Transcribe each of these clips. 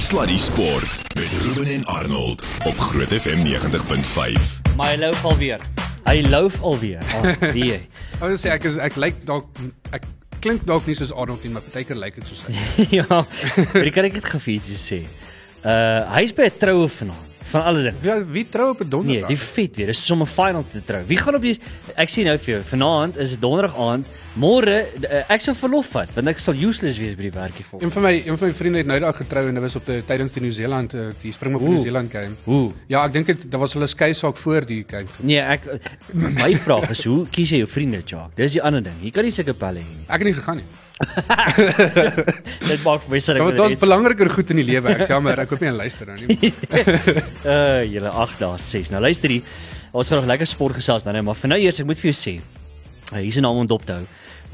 Sluddy Sport met Ruben en Arnold op Groot FM 90.5. Maar hy loop alweer. Hy loop alweer. Oh, wie jy? Ek wil sê ek is ek lyk dalk ek klink dalk nie soos Arnold nie, maar partykeer lyk ek soos hy. ja. Maar ek kan ek dit gefeetjies sê. Uh hy's by 'n troue vanaand van alle dinge. Ja, wie trou op 'n Nee, donderdag? die vet weer. Dis sommer final te trou. Wie gaan op die Ek sien nou vir jou. Vanaand is dit donderdag aand. Môre uh, ek sal verlof vat want ek sal useless wees by die werkie vol. Een van my een van my vriende het nou daag getrou en dit was op die tydens die Nieu-Seeland uh, die Springbok Oeh. Nieu-Seeland game. Hoe? Ja, ek dink dit was hulle skei saak voor die game. Nee, ek my vraag is hoe kies jy jou vriende, Jacques? Dis die ander ding. Jy kan nie sulke pelle hê nie. Ek het nie gegaan nie. Dit maak vir my sin Ja, ek want wil daar's belangriker goed in die lewe. Ek jammer, ek hoop nie hy luister nou nie. Uh julle 8 dae 6. Nou luister hier. Ons gaan nog lekker sport gesels dan, hè, maar vir nou eers ek moet vir jou sê. Uh, hier is 'n naam om dop te hou.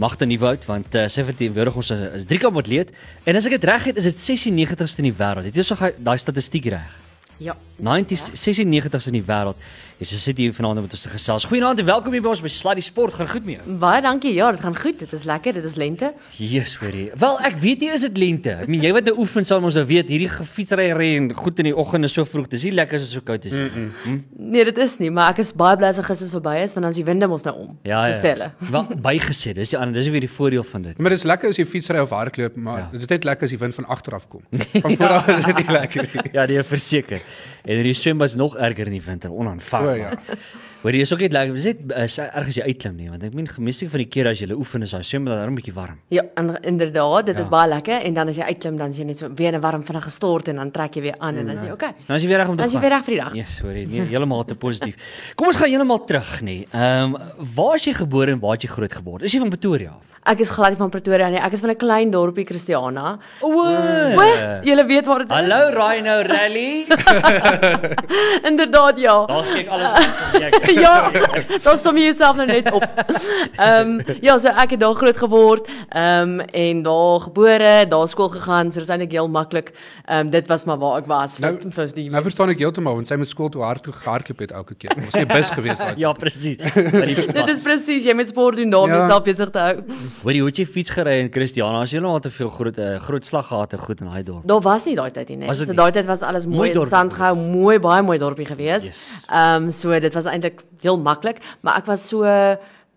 Magte Nieuwoud want uh, sy verteenwoordig ons as driekamp atleet en as ek dit reg het is dit 96ste in die wêreld. Het jy so daai statistiek reg? Ja. 90 96ste in die wêreld. Dis sy sit hier vanaand met ons te gesels. Goeienaand en welkom hier by ons by Sluddy Sport. Gaan goed jou? Baie dankie. Ja, dit gaan goed. Dit is lekker. Dit is lente. Jesus, hoorie. Wel, ek weet jy is dit lente. Ek meen jy wat nou oefen sal ons nou weet hierdie gefietsry ry en goed in die oggend is so vroeg. Dis nie lekker as dit so koud is nie. Mm -mm. Nee, dit is nie, maar ek is baie bly as Augustus verby is want dan is die winde mos nou om. Ja, so sê ja. hulle. Wel bygesê, dis die ander, dis weer die voordeel van dit. Maar dit is lekker as jy fietsry of hardloop, maar Ja. dit is net lekker as die wind van agter af kom. Van voor af is dit nie lekker nie. Ja, nee, verseker. En die swembad is nog erger in die winter, onaanvaarbaar. O, ja. Hoor jy is ook net lekker, dis net uh, erg as jy uitklim nie, want ek meen meestal van die kere as jy oefen is daai swembad dan 'n bietjie warm. Ja, en inderdaad, dit Ja. is baie lekker en dan as jy uitklim dan is jy net so weer 'n warm vinnig gestort en dan trek jy weer aan en dan is jy okay. Nou is jy weer reg om te Dan is jy gaan. weer reg vir die dag. Yes, hoor jy, nee, heeltemal te positief. Kom ons gaan heeltemal terug, nê. Ehm, um, waar is jy gebore en waar het jy groot geword? Is jy van Pretoria af? Ek is glad nie van Pretoria nie. Ek is van 'n klein dorpie Christiana. O. O, jy weet waar dit is. Hallo Rhino Rally. Inderdaad ja. Daar kyk alles van ek. ja, dan som jy jouself nou net op. Ehm um, ja, so ek het daar groot geword, ehm um, en daar gebore, daar skool gegaan, so dit is eintlik heel maklik. Ehm um, dit was maar waar ek was Nou, vir die nou verstaan ek heeltemal want sy moet skool toe hard gehardloop het elke keer. Ons het 'n bus gewees daai. Ja, presies. Dit is presies, jy moet sport doen daarom Ja. jouself besig te hou. Hoor jy hoe het jy fiets gery in Christiana? As jy nou al te veel groot uh, groot slag gehad het goed in daai dorp. Daar was nie daai tyd nie, nee. So daai tyd was alles Mooi mooi in stand gehou, mooi baie mooi dorpie gewees. Yes. Ehm um, so dit was eintlik heel maklik, maar ek was so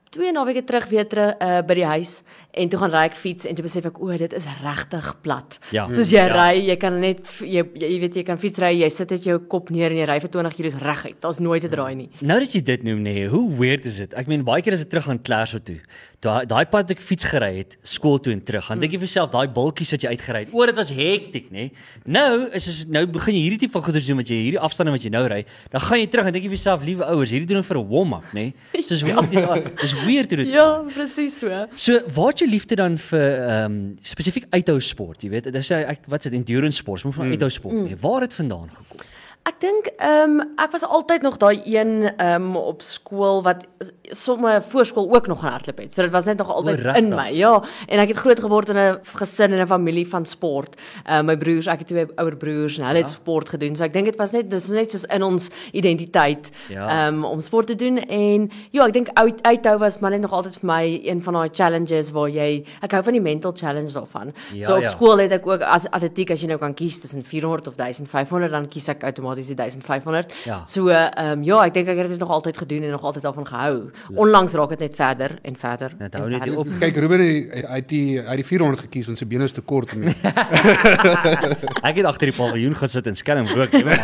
twee naweke terug weer terug uh, by die huis en toe gaan ry ek fiets en toe besef ek o, dit is regtig plat. Ja. Soos jy Ja. ry, jy kan net jy, jy weet jy kan fiets ry, jy sit net jou kop neer en jy ry vir 20 km reguit. Daar's nooit 'n draai nie. Nou dat jy dit noem nê, nee, hoe weird is dit? Ek meen baie keer as ek terug gaan Clarsville toe. Daai daai pad wat ek fiets gery het, skool toe en terug. Dan dink jy vir jouself, daai bultjies wat jy uitgery het, o, dit was hektiek, nê? Nou is as nou begin jy hierdie tipe van goeders doen wat jy hierdie afstande wat jy nou ry, dan gaan jy terug en dink jy vir jouself, liewe ouers, hierdie doen vir 'n warm-up, nê? Soos weird dis al. Dis weird hoe dit. Ja, presies so. So, waar het jy liefde dan vir ehm um, spesifiek uithou sport, jy weet? Dit is ek wat se endurance sport, moet van uithou sport nie. Waar het vandaan gekom? Ek dink ehm um, ek was altyd nog daai een ehm um, op skool wat somme voorskool ook nog gaan hardloop het. So dit was net nog altyd regtig? in my. Ja, en ek het groot geword in 'n gesin en 'n familie van sport. Ehm uh, my broers, ek het twee ouer broers en hulle het sport gedoen. So ek dink dit was net dis net soos in ons identiteit Ja. ehm um, om sport te doen en ja, ek dink uit uithou was maar net nog altyd vir my een van daai challenges waar jy ek hou van die mental challenge daarvan. Ja, so op ja. skool het ek ook as atletiek as jy nou kan kies tussen 400 of 1500 dan kies ek outomaties die 1500. Ja. So ehm um, ja, ek dink ek het dit nog altyd gedoen en nog altyd daarvan gehou. Onlangs raak dit net verder en verder. Dit hou net op. Kyk Ruben het die het die 400 gekies want sy bene is te kort om Ek het agter die paviljoen gaan sit en skelm rook, jy weet.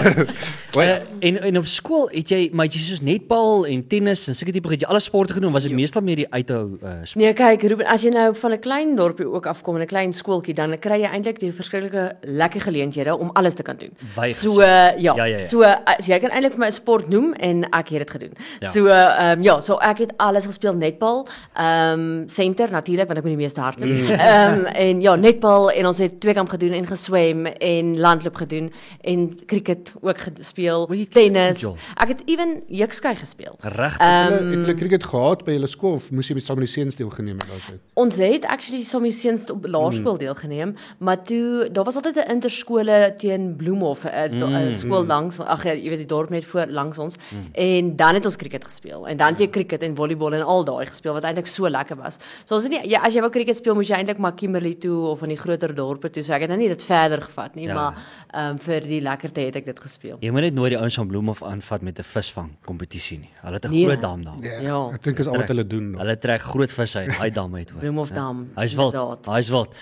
Uh, en en op skool het jy maar jy soos netbal en tennis en sulke tipe het jy alle sporte gedoen, was dit meestal meer die uithou uh, sport? Nee, kyk Ruben, as jy nou van 'n klein dorpie ook afkom en 'n klein skooltjie, dan kry jy eintlik die verskillike lekker geleenthede om alles te kan doen. Baie so uh, ja, Ja, ja, ja. so as jy kan eintlik vir my 'n sport noem en ek het dit gedoen. Ja. So ehm um, ja, so ek het alles gespeel netbal, ehm um, center natuurlik want ek moet die meeste hardloop. Ehm um, en ja, netbal en ons het tweekamp gedoen en geswem en landloop gedoen en cricket ook gespeel, tennis. Ek het ewen jeuksky gespeel. Regtig? Ehm Hulle het hulle cricket gehad by hulle skool of moes jy met saam met die seuns deelgeneem het daai tyd? ons het actually sommer seuns op laerskool deelgeneem, maar toe daar was altyd 'n interskole teen Bloemhof, 'n mm. skool langs ag jy weet die dorp net voor langs ons mm. en dan het ons cricket gespeel en dan het jy cricket en volleybal en al daai gespeel wat eintlik so lekker was. So ons het nie ja, as jy wou cricket speel moes jy eintlik maar Kimberley toe of in die groter dorpe toe. So ek het nou nie dit verder gevat nie, Ja. maar ehm um, vir die lekkerte het ek dit gespeel. Jy moet net nooit die ouens van Bloemhof aanvat met 'n visvang kompetisie nie. Hulle het 'n Nee. groot dam daar. Ja. Ja. Ek dink is al wat hulle doen. Hulle trek groot visse uit daai dam uit hoor. Bloemhofdam. Hy's wild. Hy's wild.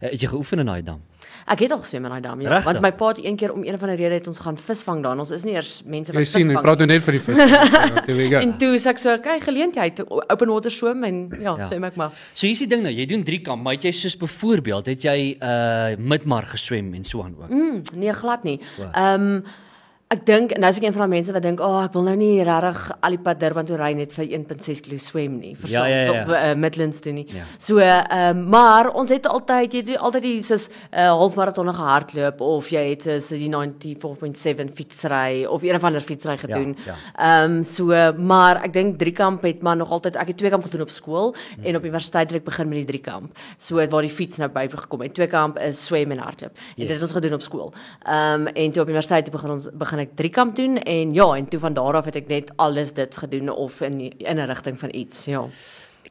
Eh, Het jy geoefen in daai dam? Ek het al geswem in daai dam, ja. Regtig? Want my pa het een keer om een of ander rede het ons gaan visvang daar. Ons is nie eers mense Jy wat sien, jy visvang. praat nou net vir die vis. Ja. En toe sê ek so, kyk geleentheid, open water swim en ja, Ja. swem ek maar. So hier's die ding nou, jy doen 3 kamp, maar het jy soos byvoorbeeld het jy uh midmar geswem en so aan ook. Mm, nee, glad nie. Wow. Ehm um, ek dink nou is ek een van daai mense wat dink, "Ag, oh, ek wil nou nie regtig al die pad Durban toe ry net vir 1.6 km swem nie." Ja, ja, ja. Of uh, Midlands toe nie. Ja. So ehm um, maar ons het altyd jy het altyd die soos 'n uh, halfmaraton gehardloop of jy het soos die 94.7 fietsry of een of ander fietsry gedoen. ja. Ehm um, so maar ek dink driekamp het maar nog altyd ek het twee kamp gedoen op skool Hmm. en op universiteit het ek begin met die driekamp. So waar die fiets nou by gekom het. Twee kamp is swem en hardloop. En Yes. dit het ons gedoen op skool. Ehm um, en toe op universiteit toe begin ons begin ek driekamp doen en ja, en toe van daar af het ek net alles dit gedoen of in die- in 'n rigting van iets, ja.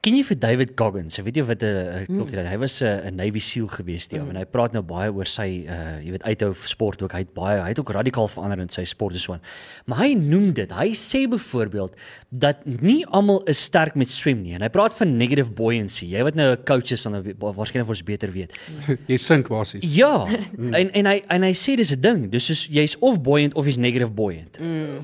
Ken jy vir David Goggins? Ek weet nie wat 'n uh, Mm. klokkie hy was 'n uh, Navy SEAL gewees die ou en hy praat nou baie oor sy uh jy weet uithou sport ook. Hy het baie hy het ook radikaal verander in sy sport en so aan. Maar hy noem dit. Hy sê byvoorbeeld dat nie almal is sterk met swem nie en hy praat van negative buoyancy. Jy wat nou 'n coach is dan nou waarskynlik ons beter weet. Jy sink basies. Ja, en en hy en hy sê dis 'n ding. Dis soos jy's of buoyant of jy's negative buoyant. Mm.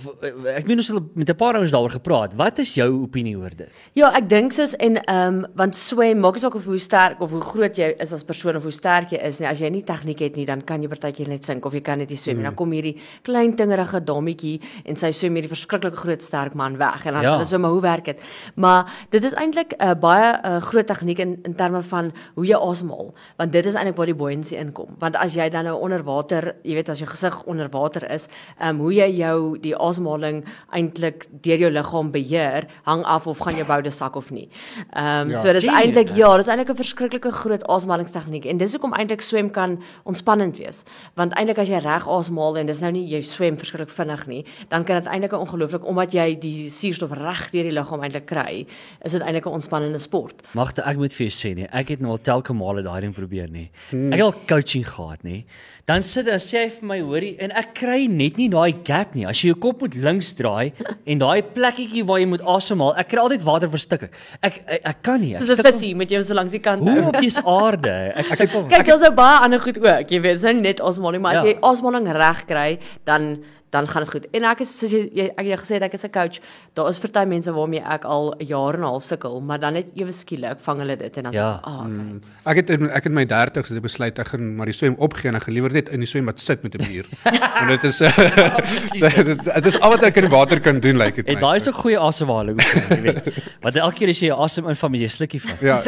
Ek meen ons het met 'n paar ouens daaroor gepraat. Wat is jou opinie oor dit? Ja, ek dink soos en ehm um, want swem maak nie saak of hoe sterk of hoe groot jy is as persoon of hoe sterk jy is nie. As jy nie tegniek het nie, dan kan jy partykeer net sink of jy kan net nie swem nie. Dan kom hierdie klein tingerige dametjie en sy swem hierdie verskriklike groot sterk man weg en dan Ja. is maar hoe werk dit? Maar dit is eintlik 'n uh, baie uh, groot tegniek in in terme van hoe jy asemhaal, want dit is eintlik waar die buoyancy inkom. Want as jy dan nou onder water, jy weet as jou gesig onder water is, ehm um, hoe jy jou die asemhaling eintlik deur jou liggaam beheer, hang af of gaan jou boude sak of nie. Ehm um, Ja, so dis eintlik ja, dis eintlik 'n verskriklike groot asemhalingstegniek en dis hoekom eintlik swem kan ontspannend wees. Want eintlik as jy reg asemhaal en dis nou nie jy swem verskriklik vinnig nie, dan kan dit eintlik 'n ongelooflik omdat jy die suurstof reg deur die liggaam eintlik kry, is dit eintlik 'n ontspannende sport. Magte, ek moet vir jou sê nee, ek het nou al telke male daai ding probeer nê. Ek het al coaching gehad nê. Dan sit dan sê hy vir my hoorie en ek kry net nie daai gap nie. As jy jou kop moet links draai en daai plekkietjie waar jy moet asemhaal, ek kry altyd water verstik. Ek ek, ek kan nie. Soos 'n visie met jou so langs die kant. Hoe hou. op die aarde? Ek sukkel. Kyk, daar's nou baie ander goed ook. Jy weet, dis nou nie net asemhaling, maar as Ja. jy asemhaling reg kry, dan dan gaan dit goed. En ek is soos jy, jy ek het jou gesê het, ek is 'n coach. Daar is party mense waarmee ek al 'n jaar en 'n half sukkel, maar dan net ewe skielik vang hulle dit en dan Ja. sê ah, okay. Ek het in, ek het in my 30's het ek besluit ek gaan maar die swem opgee en ek gaan liewer net in die swembad sit met 'n bier. Want dit is dit dit is al wat ek in die water kan doen lyk dit En my. daai is ook goeie asemhaling, jy weet. Want elke keer as jy jou asem invang, moet jy 'n slukkie vat. Ja.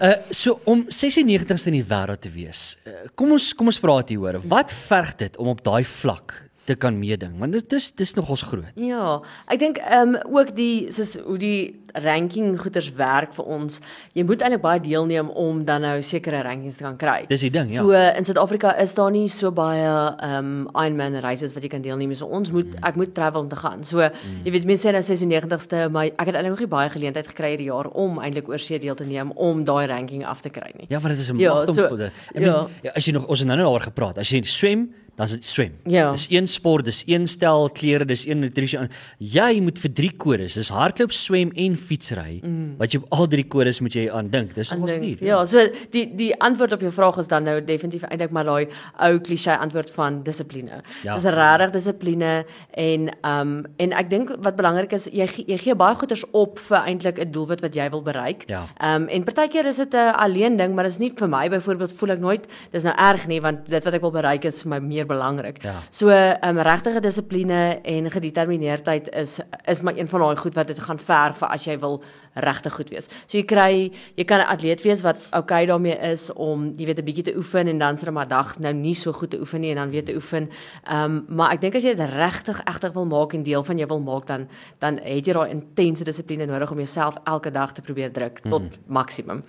Uh so om 96ste in die wêreld te wees. Uh, kom ons kom ons praat hier hoor. Wat verg dit om op daai vlak te kan meeding? Want dit is dis nogals groot. Ja, ek dink ehm um, ook die soos hoe die ranking goeders werk vir ons. Jy moet eintlik baie deelneem om dan nou sekere rankings te kan kry. Dis die ding, ja. So in Suid-Afrika is daar nie so baie ehm um, Ironman races wat jy kan deelneem nie. So ons moet Mm. ek moet travel om te gaan. So jy weet mense sê nou 96ste, maar ek het eintlik nog nie baie geleentheid gekry hierdie jaar om eintlik oor see deel te neem om daai ranking af te kry nie. Ja, want dit is 'n Ja, magt om so- so, ek ja. meen, ja, as jy nog ons het nou nou daaroor gepraat. As jy swem, dan is dit swem. Ja. Dis een sport, dis een stel klere, dis een nutrisie. Jy moet vir drie kodes, dis hardloop, swem en fietsry. Mm. Wat jy op al drie kodes moet jy aan dink. Dis ons nie. Ja, so die die antwoord op jou vraag is dan nou definitief eintlik maar daai ou klise antwoord van dissipline. Ja. Dis regtig dissipline en um en ek dink wat belangrik is jy jy gee baie goeders op vir eintlik 'n doelwit wat jy wil bereik. Ja. Um en partykeer is dit 'n alleen ding, maar dis nie vir my byvoorbeeld voel ek nooit dis nou erg nie want dit wat ek wil bereik is vir my meer belangrik. Ja. So um regtige dissipline en gedetermineerdheid is is maar een van daai goed wat dit gaan verg vir as jy wil regtig goed wees. So jy kry jy kan 'n atleet wees wat okay daarmee is om jy weet 'n bietjie te oefen en dan 'n maar dag nou nie so goed te oefen nie en dan weer te oefen. Ehm um, maar ek dink as jy dit regtig egtig wil maak en deel van jou wil maak dan dan het jy daai intense dissipline nodig om jouself elke dag te probeer druk tot maksimum.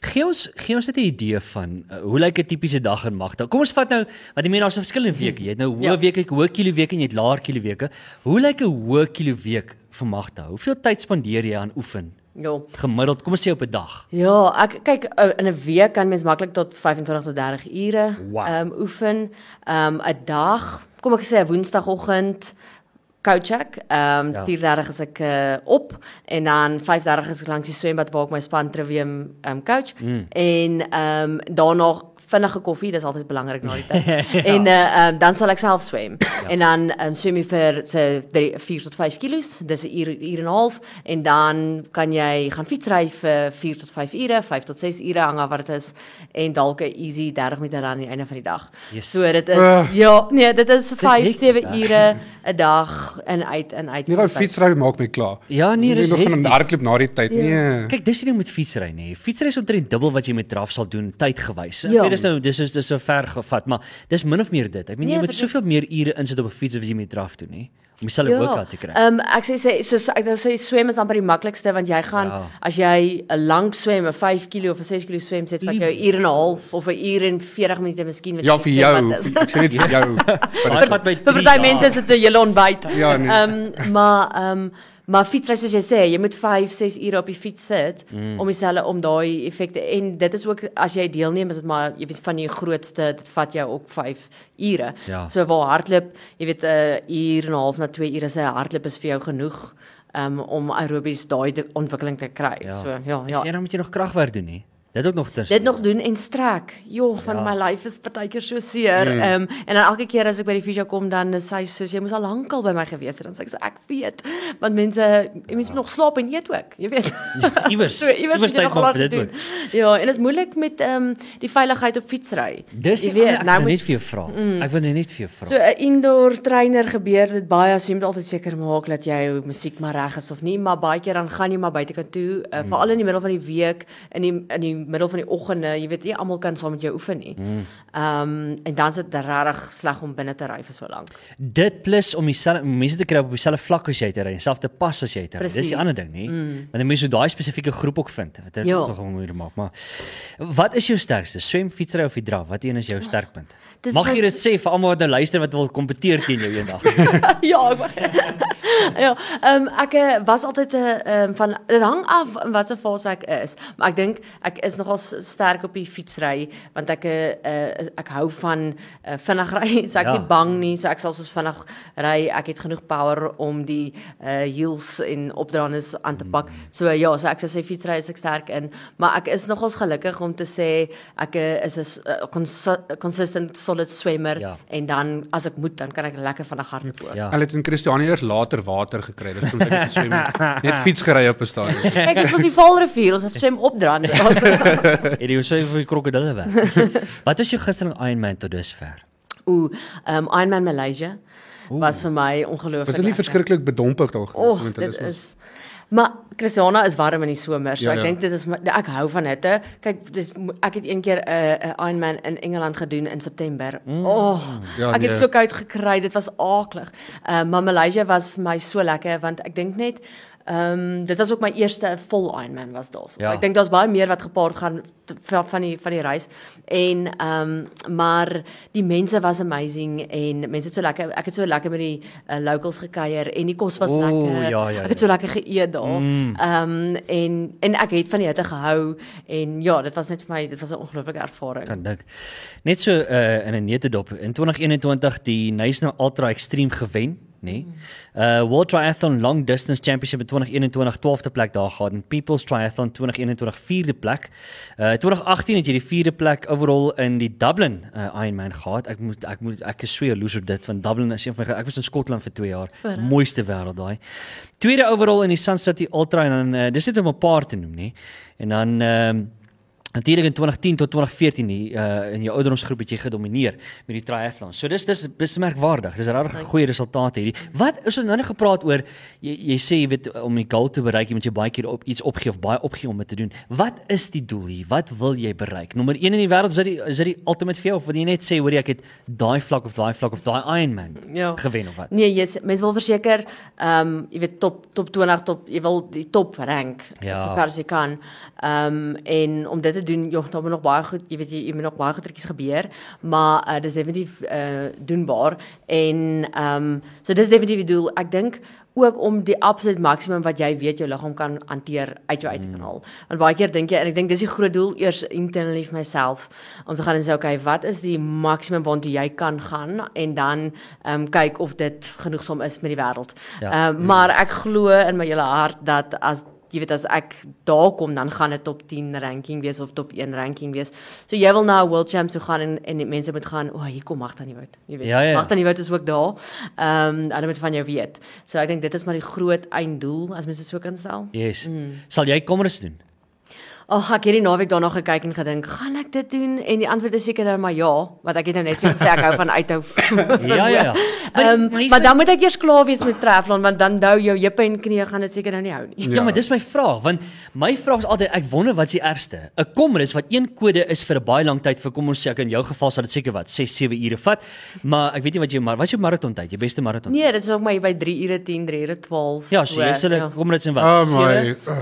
Gee ons gee ons net 'n idee van uh, hoe lyk 'n tipiese dag in Magda. Kom ons vat nou wat jy meen daar's 'n verskillende weke. Jy het nou hoë Ja. weke, hoë kilo weke en jy het laer kilo weke. Hoe lyk 'n hoë kilo week vir Magda? Hoeveel tyd spandeer jy aan oefen? Ja. Gemiddeld, kom ons sê op 'n dag. Ja, ek kyk uh, in 'n week kan mens maklik tot 25 tot 30 ure Wow. ehm um, oefen. Ehm um, 'n dag, kom ek sê 'n woensdagoggend coach ek. Ehm Ja. um, 4:30 is ek uh, op en dan 5:30 is ek langs die swembad waar ek my span trivium ehm um, coach mm. en ehm um, daarna vinnige koffie, dis altyd belangrik na die tyd. ja. En uh, um, dan sal ek self swem. ja. En dan um, swem jy vir so 4 tot 5 kilos, dis 'n uur uur en 'n half en dan kan jy gaan fietsry vir 4 tot 5 ure, 5 tot 6 ure hang af wat dit is en dalk 'n easy 30 minute aan die einde van die dag. Yes. So dit is Uh. ja, nee, dit is 5 hektiek, 7 hè? ure 'n dag in uit en uit. Nie daai fietsry maak my klaar. Ja, nee, dis nog gaan hardloop na die tyd. Nee. Kyk, dis die ding met fietsry nê. Fietsry is omtrent dubbel wat jy met draf sal doen tydgewys. Ja. weet dis nou dis is dis so ver gevat, maar dis min of meer dit. Ek meen Nee, jy moet dit is- soveel meer ure insit op 'n fiets as wat jy met draf doen nê. Om dieselfde ja. workout te kry. Ehm um, ek sê sê soos ek sê swem is amper die maklikste want jy gaan Ja. ja. as jy 'n lank swem, 'n 5 kg of 'n 6 kg swem sit vat jou 'n uur en 'n half of 'n uur en 40 minute miskien met Ja vir jou. is. Ek sê net vir jou. Vir 3 party mense is dit 'n hele ontbyt. Ja, nee. Ehm um, maar ehm um, maar fietsry soos jy sê, jy moet 5, 6 ure op die fiets sit mm. om dieselfde om daai effekte en dit is ook as jy deelneem is dit maar jy weet van die grootste dit vat jou ook 5 ure. Ja. So waar hardloop, jy weet 'n uur en 'n half na 2 ure se hardloop is vir jou genoeg um, om aerobies daai ontwikkeling te kry. Ja. So ja, Ja, ja. dan moet jy nog kragwerk doen nê. Dit ook nog tussen. Dit nog doen en strek. Jo, van Ja. ja. my lyf is partykeer so seer. Ehm Mm. um, en dan elke keer as ek by die fisio kom dan is hy soos jy moes al lankal by my gewees het. Dan sê ek so ek weet, want mense jy mense moet nog slaap en eet ook, jy weet. Iewers. so iewers moet jy tyd nog maak laat vir dit doen. ook. Ja, en dit is moeilik met ehm um, die veiligheid op fietsry. Dis Jy weet, nou moet- net vir jou vra. Mm. Ek wil net net vir jou vra. So 'n indoor trainer gebeur dit baie as jy moet altyd seker maak dat jou musiek maar reg is of nie, maar baie keer dan gaan jy maar buitekant toe, uh, Mm. veral in die middel van die week, in die in die middel van die oggende, jy weet nie almal kan saam met jou oefen nie. Mm. Ehm um, en dan is dit regtig sleg om binne te ry vir so lank. Dit plus om dieselfde mense te kry op dieselfde vlak as jy te ry, dieselfde pas as jy te ry. Dis die ander ding, nê? Mm. Want jy moet so daai spesifieke groep ook vind. Wat dit Ja. nog moeilik maak, maar wat is jou sterkste? Swem, fietsry of die draf? Wat een is jou sterkpunt? Dit Mag jy was- dit sê vir almal wat nou luister wat wil kompeteer teen jou eendag? ja, ek mag. ja, ehm um, ek eh, was altyd 'n ehm um, van dit hang af in watter fase ek is, maar ek dink ek is nogal sterk op die fietsry want ek uh, uh, ek hou van uh, vinnig ry, so ek is Ja. nie bang nie, so ek sal soos vinnig ry. Ek het genoeg power om die uh, heels en opdraandes aan te pak. So uh, ja, so ek sou sê fietsry is ek sterk in, maar ek is nogals gelukkig om te sê ek uh, is 'n 'n consi- consistent solid swemmer Ja. en dan as ek moet dan kan ek lekker vinnig hardloop. ook. Ja. Hulle het in Christiane eers later water gekry. Dit soms net swem. Net fiets gery op 'n stadion. Dit was die Vaalrivier, ons het swem opdraand. Ons Het jy sê vir die krokodille weg? wat was jou gunsteling Ironman tot dusver? Ooh, um Ironman Malaysia was vir my ongelooflik. Was dit nie verskriklik bedompig tog? Och, dit is Maar Christiana is warm in die somer, so Ja, ek ja. dink dit is ek hou van hitte. Kyk, dis ek het een keer 'n uh, Ironman in Engeland gedoen in September. Mm. Oh, Ja, ek het nee. so koud gekry, dit was aaklig. Uh, maar Malaysia was vir my so lekker want ek dink net Ehm um, dit was ook my eerste vol Ironman was daar. So Ja. ek dink daar's baie meer wat gepaard gaan van die van die reis. En ehm um, maar die mense was amazing en mense het so lekker ek het so lekker met die uh, locals gekuier en die kos was Ooh, lekker. ja, ja, ek het ja. so lekker geëet daar. Mm. Ehm um, en en ek het van die hitte gehou en ja, dit was net vir my dit was 'n ongelooflike ervaring. Kan dink. Net so uh, in 'n netedop in 2021 die National Ultra Extreme gewen, nê? Nee? Uh World Triathlon Long Distance Championship in 2021 12de plek daar gehad en People's Triathlon 2021 4de plek. Uh 2018 het jy die 4de plek overall in die Dublin uh, Ironman gehad. Ek moet ek moet ek is so jaloers op dit want Dublin is een van my ek was in Skotland vir 2 jaar. Verrek. Mooiste wêreld daai. Tweede overall in die Sun City Ultra en dan uh, dis net om 'n paar te noem, nê? En dan ehm um, Natuurlik in 2010 tot 2014 die uh in jou ouderdomsgroep het jy gedomeineer met die triathlon. So dis dis dis merkwaardig. Dis regtig goeie resultate hierdie. Wat is ons nou net gepraat oor jy, jy sê jy weet om die goal te bereik, jy moet jy baie keer op iets opgee of baie opgee om dit te doen. Wat is die doel hier? Wat wil jy bereik? Nommer 1 in die wêreld is dit is dit die ultimate vir jou of wil jy net sê hoor jy ek het daai vlak of daai vlak of daai Ironman Ja. gewen of wat? Nee, jy yes, mens wil verseker ehm um, jy weet top top 20 top jy wil die top rank Ja. so ver as jy kan. Ehm um, en om dit te doen, jy daar moet nog baie goed, jy weet jy, jy moet nog baie goedetjies gebeur, maar uh, dis definitief uh, doenbaar en ehm um, so dis definitief die doel. Ek dink ook om die absolute maksimum wat jy weet jou liggaam kan hanteer uit jou uit te kan haal. Want baie keer dink jy en ek dink dis die groot doel eers internally vir myself om te gaan en sê okay, wat is die maksimum waartoe jy kan gaan en dan ehm um, kyk of dit genoegsaam is met die wêreld. Ja. Ehm um, maar ek glo in my hele hart dat as jy weet as ek daar kom dan gaan dit top 10 ranking wees of top 1 ranking wees. So jy wil na 'n World Champs toe gaan en en die mense moet gaan, o, oh, hier kom Magda Nieuwoud. Jy weet. Ja, ja. Magda Nieuwoud is ook daar. Ehm um, hulle moet van jou weet. So ek dink dit is maar die groot einddoel as mens dit so kan stel. Yes. Mm. Sal jy kommers doen? Ag, ek het hierdie naweek daarna gekyk en gedink, gaan ek dit doen? En die antwoord is seker nou maar ja, want ek het nou net vir jou gesê ek hou van uithou. Ja, ja, ja. Maar- Ehm maar dan moet ek eers klaar wees met triathlon want dan dou jou heupe en knieë gaan dit seker nou nie hou nie. Ja, ja maar dis my vraag want my vraag is altyd ek wonder wat's die ergste. 'n Komrus wat een kode is vir 'n baie lang tyd vir kom ons sê ek in jou geval sal dit seker wat 6 7 ure vat. Maar ek weet nie wat jy maar wat is jou maraton tyd? Jou beste maraton? Nee, dit is ook maar by 3 ure 10, 3 ure 12. Ja, so jy sê ja. komrus en wat? Oh my. Uh,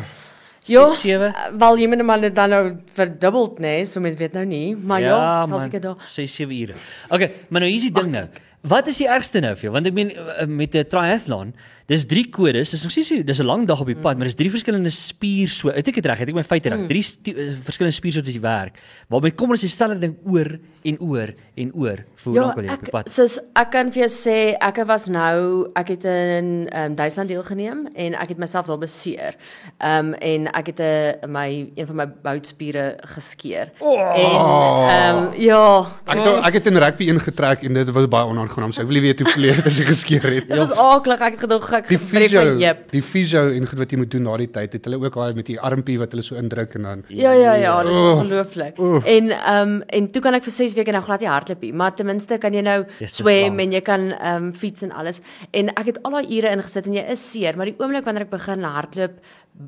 Ja, 6 7? wel jy moet maar dit dan nou verdubbel, nê, nee, so mens weet nou nie, maar ja, ja sal seker daar. 6 7 ure. Okay, maar nou hier's die ding nou. Wat is die ergste nou vir jou? Want ek meen eh, met 'n triathlon, dis drie kodes. Dis nog steeds dis 'n lang dag op die pad, mm. maar dis drie verskillende spierso. Het ek dit reg? Het ek my feite reg? Mm. Drie eh, verskillende spiersoorte wat werk. Waarby kom ons dieselfde ding oor en oor en oor vir hoe Ja, lank wil jy op die ek pad? soos ek kan vir jou sê ek was nou ek het in ehm um, Duitsland deelgeneem en ek het myself daar beseer. Ehm um, en ek het 'n my een van my boutspiere geskeur. Oh. En ehm um, ja, ek het, ek het in rugby ingetrek en dit was baie onaangenaam. So ek wil nie weet hoe verleer as ek geskeur het. dit was aaklig. Ek het gedog ek Die breek fisio, my heup. die fisio en goed wat jy moet doen na die tyd, het hulle ook daai met die armpie wat hulle so indruk en dan Ja ja ja, dit is Oh. ongelooflik. Oh. En ehm um, en toe kan ek vir 6 weke nou glad nie hardloop nie, maar ten minste kan jy nou te swem en jy kan ehm um, fiets en alles. En ek het al daai ure ingesit en jy is seer, maar die oomblik wanneer ek begin hardloop,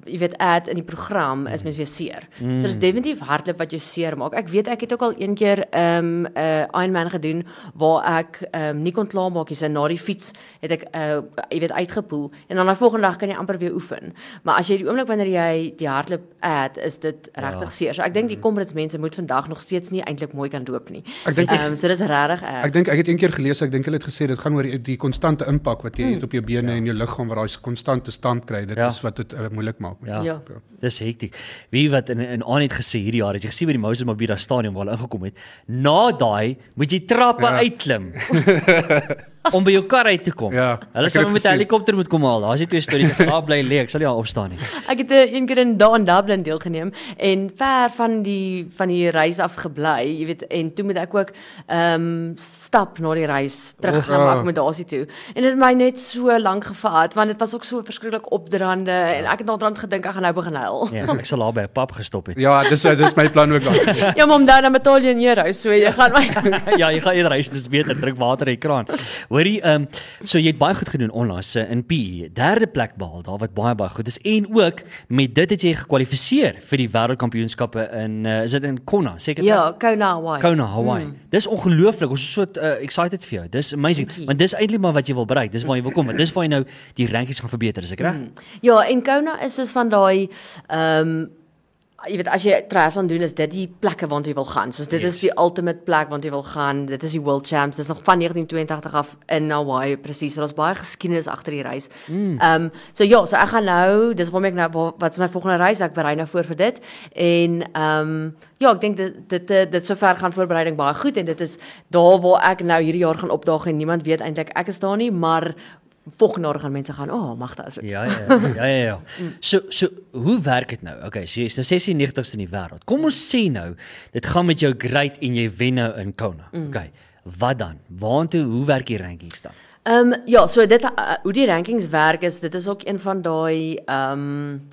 jy weet add in die program is mens weer seer. Mm. Is definitief hardloop wat jou seer maak. Ek weet ek het ook al een keer ehm um, 'n uh, Ironman gedoen waar ek ehm um, nie kon klaarmaak nie. So na die fiets het ek uh, jy weet uitgepoel en dan die volgende dag kan jy amper weer oefen. Maar as jy die oomblik wanneer jy die hardloop add, is dit regtig Ja. seer. So ek dink die Comrades mense moet vandag nog steeds nie eintlik mooi kan loop nie. Ek dink um, so dis regtig erg. Ek dink ek het een keer gelees, ek dink hulle het gesê dit gaan oor die, die konstante impak wat jy het op jou bene en jou liggaam waar daai konstante stand kry. Dit Ja. is wat dit uh, moeilik maak. Ja. Ja. Dis hektiek. Wie wat in in aan het gesê hierdie jaar het jy gesien by die Moses Mabhida stadion waar hulle ingekom het. Na daai moet jy trappe ja. Ja. uitklim om by jou kar uit te kom. Ja, Hulle sou het met 'n helikopter moet kom haal. Daar's die twee stories. Ek daar bly lê. Ek sal nie daar opstaan nie. Ek het eh, een keer in daar in Dublin deelgeneem en ver van die van die reis af gebly, jy weet, en toe moet ek ook ehm um, stap na die reis terug Oh, na my ja. akkommodasie toe. En dit het my net so lank gevat want dit was ook so verskriklik opdraande en ek het daaraan gedink ek gaan nou begin huil. Ja, ek sal daar by 'n pap gestop het. Ja, dis dis my plan ook dan. ja, maar om dan na in hier huis, so jy gaan my ja, jy gaan eerder huis dis beter drink water uit die kraan. Hoorie, ehm um, so jy het baie goed gedoen onlangs in PE. Derde plek behaal daar wat baie baie goed is en ook met dit het jy gekwalifiseer vir die wêreldkampioenskappe in uh, is dit in Kona, seker? Ja, Kona Hawaii. Kona, Hawaii. Mm. Dis ongelooflik. Ons is so uh, excited vir jou. Dis amazing. Want dis eintlik maar wat jy wil bereik. Dis waar jy wil kom. Want dis waar jy nou die rankies gaan verbeter, is ek reg? Mm. Ja, en Kona is soos van daai ehm jy weet as jy triathlon doen is dit die plekke waarna jy wil gaan. Soos dit Yes. is die ultimate plek waarna jy wil gaan. Dit is die World Champs. Dit is nog van 1982 af in Hawaii presies. So daar's baie geskiedenis agter die reis. Ehm um, so ja, so ek gaan nou, dis waarom ek nou wat is my volgende reis? Ek berei nou voor vir dit. En ehm um, ja, ek dink dit dit dit, dit sover gaan voorbereiding baie goed en dit is daar waar ek nou hierdie jaar gaan opdaag en niemand weet eintlik ek is daar nie, maar volgende jaar gaan mense gaan, "O, oh, Magda is ook Ja, ja, ja, ja, ja, ja. So so hoe werk dit nou? Okay, so jy's nou 96ste in die wêreld. Kom ons sê nou, dit gaan met jou great en jy wen nou in Kona. Okay. Wat dan? Waartoe hoe werk die rankings dan? Ehm um, ja, so dit uh, hoe die rankings werk is, dit is ook een van daai ehm um,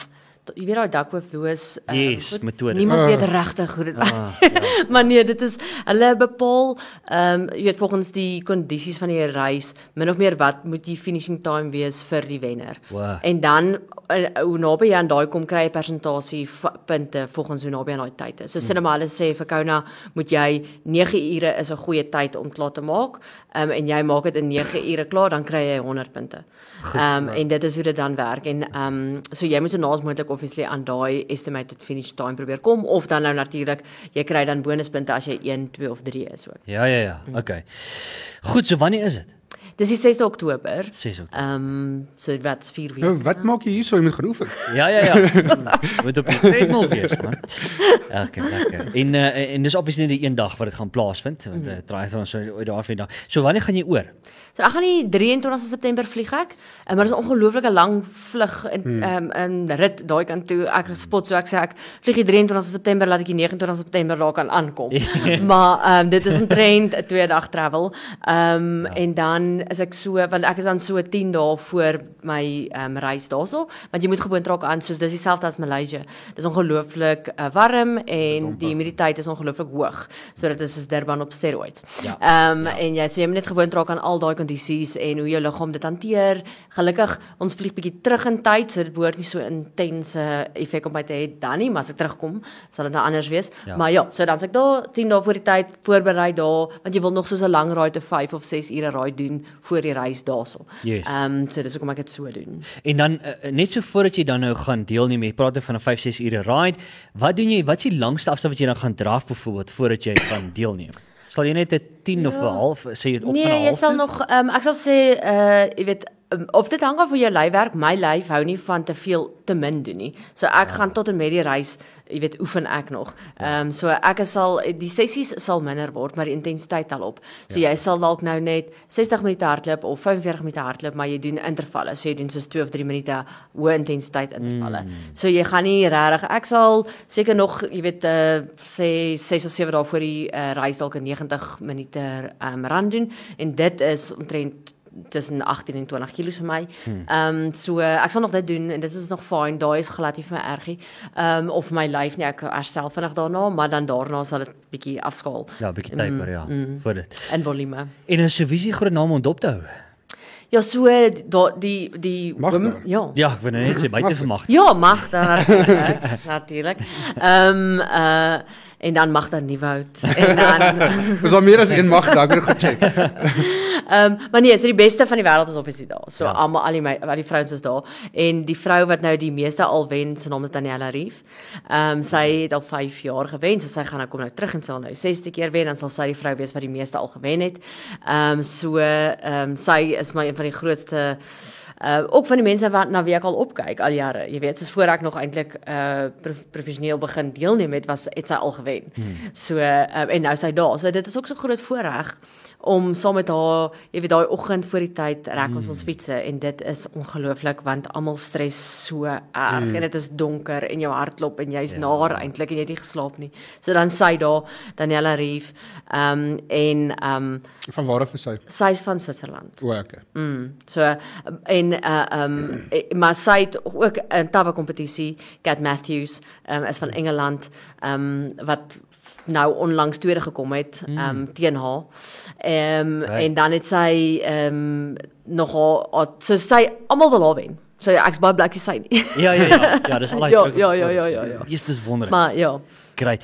jy weet daai Duckworth Lewis ehm, Yes, goed, metode. Niemand Ah. weet regtig hoe dit Ah, maar nee, dit is hulle bepaal ehm um, jy weet volgens die kondisies van die reis min of meer wat moet die finishing time wees vir die wenner. Wow. En dan uh, hoe naby jy aan daai kom kry jy persentasie punte volgens hoe naby aan daai tyd is. So Hmm. mm. cinema hulle sê vir Kona moet jy 9 ure is 'n goeie tyd om klaar te maak. Ehm um, en jy maak dit in 9 ure klaar, dan kry jy 100 punte. Ehm um, en dit is hoe dit dan werk en ehm um, so jy moet so naas moontlik obviously aan daai estimated finish time probeer kom of dan nou natuurlik jy kry dan bonuspunte as jy 1, 2 of 3 is ook. Ja, ja, ja. Okay. Goed, so wanneer is dit? Dis die 6de Oktober. 6 Oktober. Ehm um, so wat's 4 weke. Nou, wat maak jy hierso? Jy moet gaan oefen. Ja, ja, ja. Moet op die treadmill wees, man. Okay, lekker. En uh, en dis obviously nie die een dag wat dit gaan plaasvind, want uh, triathlon so uit daar vandag. So wanneer gaan jy oor? So ek gaan die 23 September vlieg ek. Um, maar dit is 'n ongelooflike lang vlug in Hmm. ehm um, in rit daai kant toe. Ek spot so ek sê ek vlieg die 23 September laat ek die 29 September daar kan aankom. maar ehm um, dit is omtrent 'n 2 dag travel. Ehm um, ja. en dan is ek so want ek is dan so 10 dae voor my ehm um, reis daarso, want jy moet gewoond raak aan soos dis dieselfde as Maleisië. Dis ongelooflik uh, warm en die humiditeit is ongelooflik hoog. So dit is soos Durban op steroids. Ja. Ehm um, ja. en jy so jy moet net gewoond raak aan al daai kondisies en hoe jou liggaam dit hanteer. Gelukkig ons vlieg bietjie terug in tyd, so dit behoort nie so intense effek op my te hê dan nie, maar as ek terugkom, sal dit nou anders wees. Ja. Maar ja, so dan's ek daar 10 dae voor die tyd voorberei daar, want jy wil nog so 'n lang raai te 5 of 6 ure raai doen voor die reis daarso. Yes. Ehm um, so dis hoekom ek dit so doen. En dan uh, net so voordat jy dan nou gaan deelneem, jy praat van 'n 5-6 ure ride. Wat doen jy? Wat is die langste afstand wat jy dan gaan draf byvoorbeeld voordat jy gaan deelneem? Sal jy net 'n 10 of 'n half sê op Nee, en 'n jy half? sal nog ehm um, ek sal sê uh jy weet of dit hang af van jou lyfwerk. My lyf hou nie van te veel te min doen nie. So ek gaan tot en met die reis, jy weet, oefen ek nog. Ehm um, so ek sal die sessies sal minder word, maar die intensiteit al op. So ja. jy sal dalk nou net 60 minute hardloop of 45 minute hardloop, maar jy doen intervalle. So jy doen soos 2 of 3 minute hoë intensiteit intervalle. Mm. So jy gaan nie regtig ek sal seker nog, jy weet, uh, sê 6 of 7 dae voor die uh, reis dalk 'n 90 minute ehm um, run doen en dit is omtrent tussen 18 en 20 kg vir my. Ehm um, so ek sal nog dit doen en dit is nog fyn. Daai is glad nie vir my ergie. Ehm um, of my lyf nie ek herstel vinnig daarna, maar dan daarna sal dit bietjie afskaal Ja, bietjie taper ja, mm. vir dit. in volume. En is 'n visie groot naam om dop te hou. Ja, so da, die die Magda. women- ja. Ja, ek wil nou net sê buite vir mag. Ja, mag dan natuurlik. Ehm uh en dan mag dan Nieuwoud en dan Dis al meer as een mag, daar ek moet gecheck. Ehm um, maar nee, so die beste van die wêreld is obviously daar. So Ja. ja. almal al die my, al die vrouens is daar en die vrou wat nou die meeste al wen, sy naam is Daniela Rief. Ehm um, sy het al 5 jaar gewen, so sy gaan nou kom nou terug en sy sal nou 6de keer wen en sal sy die vrou wees wat die meeste al gewen het. Ehm um, so ehm um, sy is my een van die grootste uh ook van die mense wat na wie ek al opkyk al jare. Jy weet, soos voor ek nog eintlik uh prof, professioneel begin deelneem het, was het sy al gewen. Hmm. So uh, en nou is sy daar. So dit is ook so groot voorreg om saam met haar, jy weet daai oggend voor die tyd rek ons ons fietsse en dit is ongelooflik want almal stres so erg mm. en dit is donker en jou hart klop en jy's ja. naar eintlik en jy het nie geslaap nie. So dan sy daar Daniela Rief ehm um, en ehm um, Van waar af is sy? sy's van Switserland. O, okay. Mm. So en uh um maar sy het ook 'n tabba kompetisie, Cat Matthews, um is van Engeland, um wat nou onlangs tweede gekom het um teen haar. Um Right. en dan het sy um nog haar so sy almal wil haar wen. So ja, ek's baie bly ek sy nie. Ja, ja, ja. Ja, dis al Ja, ja, ja, ja, ja, ja. Jesus, dis wonderlik. maar ja. Great.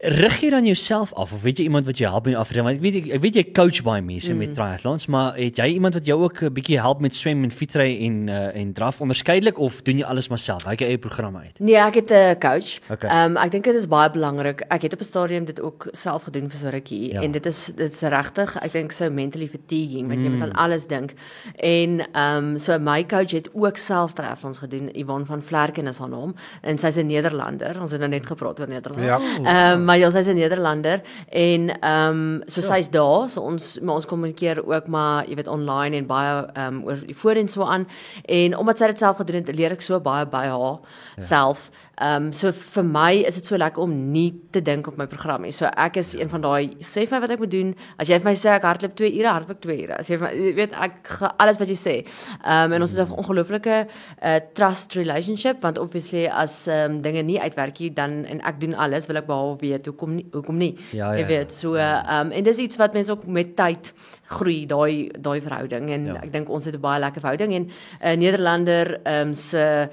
Rig jy dan jouself af of weet jy iemand wat jou help met afrig? Want ek weet ek weet jy coach baie mense mm. met triathlons, maar het jy iemand wat jou ook 'n bietjie help met swem en fietsry en uh, en draf onderskeidelik of doen jy alles maar self? Het jou eie programme uit. Nee, ek het 'n coach. Okay. Ehm um, ek dink dit is baie belangrik. Ek het op 'n stadium dit ook self gedoen vir so rukkie Ja. ja. en dit is dit is regtig, ek dink so mentally fatiguing want mm. jy moet aan alles dink. En ehm um, so my coach het ook self triathlons gedoen. Yvonne van Vlerken is haar naam en sy's 'n Nederlander. Ons het nou net gepraat oor Nederland. Ja. Ehm um, maar ja, sy's 'n Nederlander en ehm um, so sy's daar, so ons maar ons kommunikeer ook maar jy weet online en baie ehm um, oor die voor en so aan. En omdat sy dit self gedoen het, leer ek so baie by haar ja. self. Ehm um, so vir my is dit so lekker om nie te dink op my program nie. So ek is een van daai sê vir my wat ek moet doen. As jy vir my sê ek hardloop 2 ure, hardloop ek 2 ure. As jy my, jy weet ek alles wat jy sê. Ehm um, en ons het 'n ongelooflike uh, trust relationship want obviously as ehm um, dinge nie uitwerk nie dan en ek doen alles wil ek behalwe weet hoekom nie hoekom nie. Ja, ja, jy weet so ehm um, en dis iets wat mense ook met tyd groei daai daai verhouding en ja. ek dink ons het 'n baie lekker verhouding en 'n uh, Nederlander ehm um, se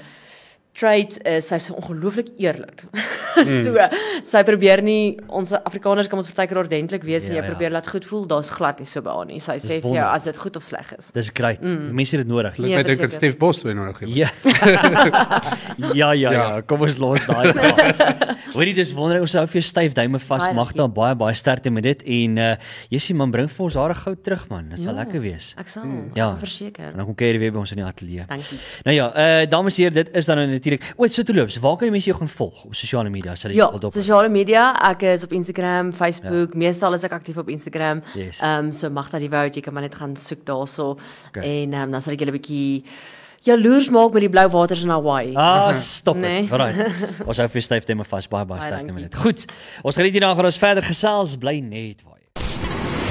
trait is sy's ongelooflik eerlik. Mm. so sy probeer nie ons Afrikaners kan ons partykeer ordentlik wees ja, en jy ja. probeer laat goed voel, daar's glad nie so haar nie. Sy sê vir jou as dit goed of sleg is. Dis great. Mm. Mense het dit nodig. Ek dink dit Steve Boswell nodig het. Ja. ja. ja, ja, ja. Kom ons los daai. Hoorie, dis wonderlik ons hou vir jou styf duime vas. Magda baie baie sterkte met dit en uh Jessie man bring vir ons hare goud terug man. Dit sal ja, lekker wees. Ek sal. Mm. Ja, verseker. En dan kom keer weer by ons in die ateljee. Dankie. Nou ja, uh dames en here, dit is dan natuurlik. O, so te loops. Waar kan mense jou gaan volg op sosiale media? Sal jy ja, wil dop? Ja, sosiale media. Ek is op Instagram, Facebook. Ja. Meestal is ek aktief op Instagram. Ehm yes. um, so mag dat die wou jy kan maar net gaan soek daarso. Okay. En um, dan sal ek julle 'n bietjie jaloers maak met die blou waters in Hawaii. Ah, stop nee. dit. Right. Ons hou vir styf tema vas baie baie sterk met dit. Goed. Ons geniet hierna gaan ons verder gesels bly net waar.